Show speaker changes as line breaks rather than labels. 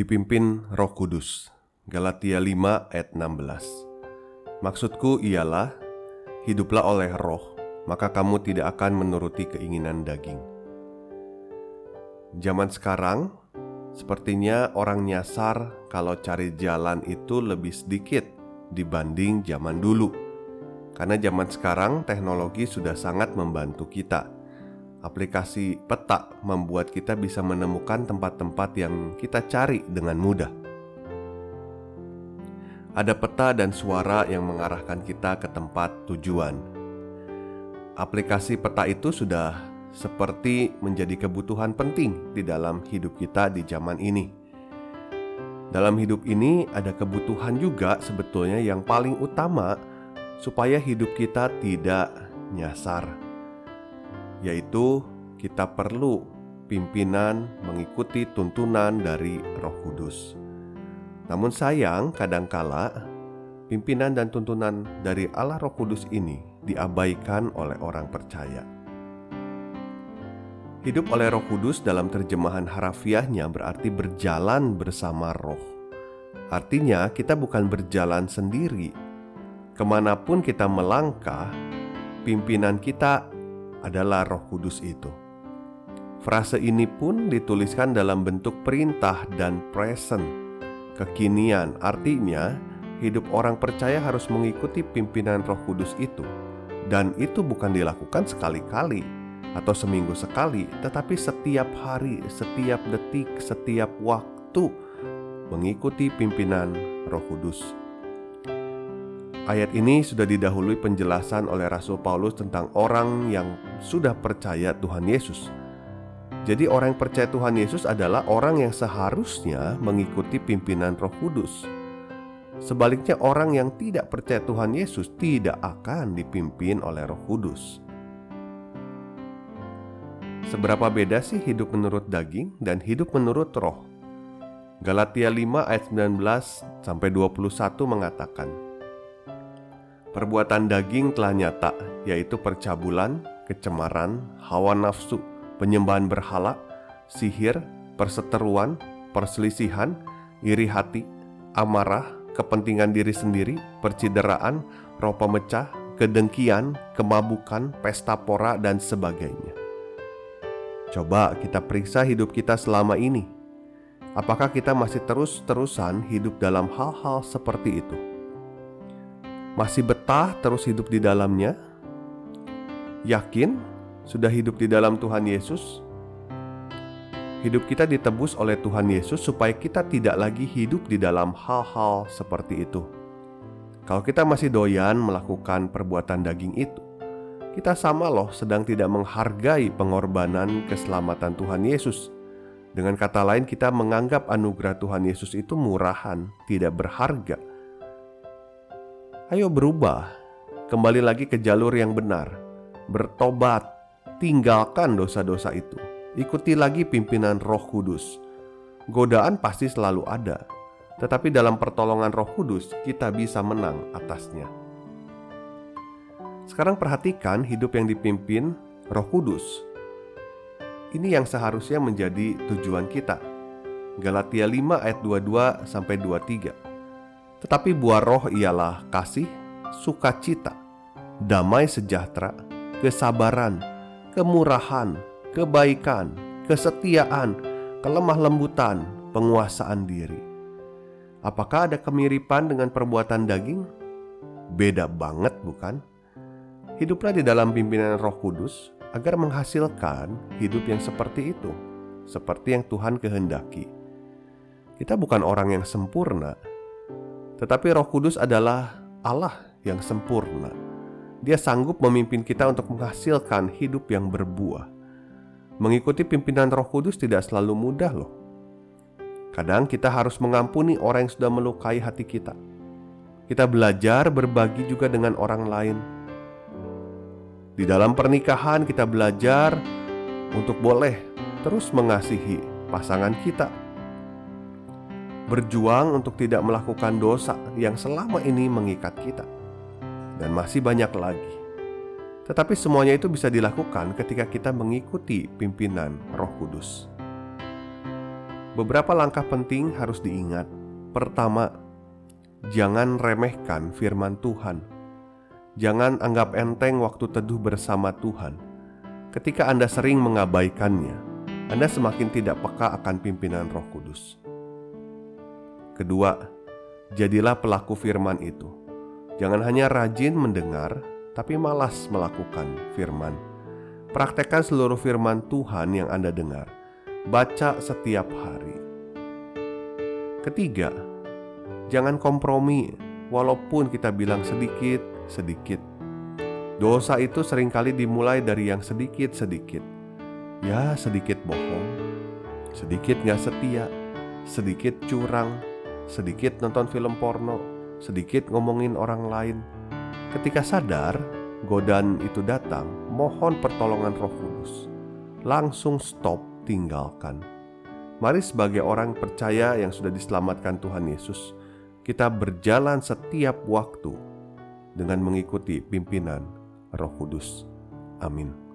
Dipimpin Roh Kudus. Galatia 5 ayat 16. Maksudku ialah hiduplah oleh roh, maka kamu tidak akan menuruti keinginan daging. Zaman sekarang sepertinya orang nyasar kalau cari jalan itu lebih sedikit dibanding zaman dulu. Karena zaman sekarang teknologi sudah sangat membantu kita aplikasi peta membuat kita bisa menemukan tempat-tempat yang kita cari dengan mudah. Ada peta dan suara yang mengarahkan kita ke tempat tujuan. Aplikasi peta itu sudah seperti menjadi kebutuhan penting di dalam hidup kita di zaman ini. Dalam hidup ini, ada kebutuhan juga sebetulnya yang paling utama supaya hidup kita tidak nyasar yaitu kita perlu pimpinan mengikuti tuntunan dari Roh Kudus. Namun sayang, kadangkala pimpinan dan tuntunan dari Allah Roh Kudus ini diabaikan oleh orang percaya. Hidup oleh Roh Kudus dalam terjemahan harafiahnya berarti berjalan bersama Roh. Artinya, kita bukan berjalan sendiri. Ke mana pun kita melangkah, pimpinan kita adalah Roh Kudus itu. Frase ini pun dituliskan dalam bentuk perintah dan present, kekinian. Artinya, hidup orang percaya harus mengikuti pimpinan Roh Kudus itu, dan itu bukan dilakukan sekali-kali atau seminggu sekali, tetapi setiap hari, setiap detik, setiap waktu mengikuti pimpinan Roh Kudus. Ayat ini sudah didahului penjelasan oleh Rasul Paulus tentang orang yang sudah percaya Tuhan Yesus. Jadi, orang yang percaya Tuhan Yesus adalah orang yang seharusnya mengikuti pimpinan Roh Kudus. Sebaliknya, orang yang tidak percaya Tuhan Yesus tidak akan dipimpin oleh Roh Kudus. Seberapa beda sih hidup menurut daging dan hidup menurut roh? Galatia 5 ayat 19 sampai 21 mengatakan, Perbuatan daging telah nyata, yaitu percabulan, kecemaran, hawa nafsu, penyembahan berhala, sihir, perseteruan, perselisihan, iri hati, amarah, kepentingan diri sendiri, percideraan, roh pemecah, kedengkian, kemabukan, pesta pora, dan sebagainya. Coba kita periksa hidup kita selama ini. Apakah kita masih terus-terusan hidup dalam hal-hal seperti itu? Masih betah terus hidup di dalamnya? Yakin sudah hidup di dalam Tuhan Yesus? Hidup kita ditebus oleh Tuhan Yesus supaya kita tidak lagi hidup di dalam hal-hal seperti itu. Kalau kita masih doyan melakukan perbuatan daging itu, kita sama loh sedang tidak menghargai pengorbanan keselamatan Tuhan Yesus. Dengan kata lain, kita menganggap anugerah Tuhan Yesus itu murahan, tidak berharga Ayo berubah, kembali lagi ke jalur yang benar, bertobat, tinggalkan dosa-dosa itu, ikuti lagi pimpinan Roh Kudus. Godaan pasti selalu ada, tetapi dalam pertolongan Roh Kudus kita bisa menang atasnya. Sekarang perhatikan hidup yang dipimpin Roh Kudus. Ini yang seharusnya menjadi tujuan kita. Galatia 5 ayat 22 sampai 23. Tetapi buah roh ialah kasih, sukacita, damai sejahtera, kesabaran, kemurahan, kebaikan, kesetiaan, kelemah lembutan, penguasaan diri. Apakah ada kemiripan dengan perbuatan daging? Beda banget, bukan? Hiduplah di dalam pimpinan Roh Kudus agar menghasilkan hidup yang seperti itu, seperti yang Tuhan kehendaki. Kita bukan orang yang sempurna, tetapi Roh Kudus adalah Allah yang sempurna. Dia sanggup memimpin kita untuk menghasilkan hidup yang berbuah. Mengikuti pimpinan Roh Kudus tidak selalu mudah, loh. Kadang kita harus mengampuni orang yang sudah melukai hati kita. Kita belajar berbagi juga dengan orang lain. Di dalam pernikahan, kita belajar untuk boleh terus mengasihi pasangan kita. Berjuang untuk tidak melakukan dosa yang selama ini mengikat kita dan masih banyak lagi. Tetapi semuanya itu bisa dilakukan ketika kita mengikuti pimpinan Roh Kudus. Beberapa langkah penting harus diingat. Pertama, jangan remehkan firman Tuhan. Jangan anggap enteng waktu teduh bersama Tuhan. Ketika Anda sering mengabaikannya, Anda semakin tidak peka akan pimpinan Roh Kudus. Kedua, jadilah pelaku firman itu. Jangan hanya rajin mendengar, tapi malas melakukan firman. Praktekkan seluruh firman Tuhan yang Anda dengar. Baca setiap hari. Ketiga, jangan kompromi walaupun kita bilang sedikit, sedikit. Dosa itu sering kali dimulai dari yang sedikit-sedikit. Ya, sedikit bohong, sedikit gak setia, sedikit curang, sedikit nonton film porno, sedikit ngomongin orang lain. Ketika sadar, godaan itu datang, mohon pertolongan Roh Kudus. Langsung stop, tinggalkan. Mari sebagai orang percaya yang sudah diselamatkan Tuhan Yesus, kita berjalan setiap waktu dengan mengikuti pimpinan Roh Kudus. Amin.